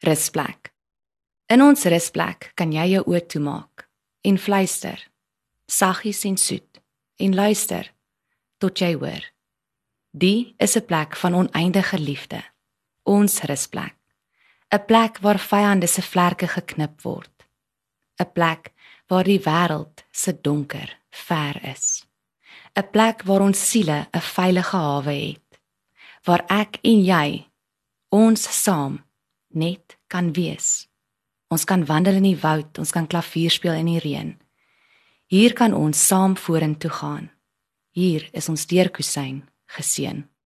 Rusplek. In ons rusplek kan jy jou oë toemaak en fluister, saggies en soet, en luister tot jy hoor. Die is 'n plek van oneindige liefde. Ons rusplek. 'n Plek waar vyande se vlerke geknip word. 'n Plek waar die wêreld se donker ver is. 'n Plek waar ons siele 'n veilige hawe het. Waar ek en jy ons saam net kan wees. Ons kan wandel in die woud, ons kan klavier speel in die reën. Hier kan ons saam vorentoe gaan. Hier is ons deurkusyn geseën.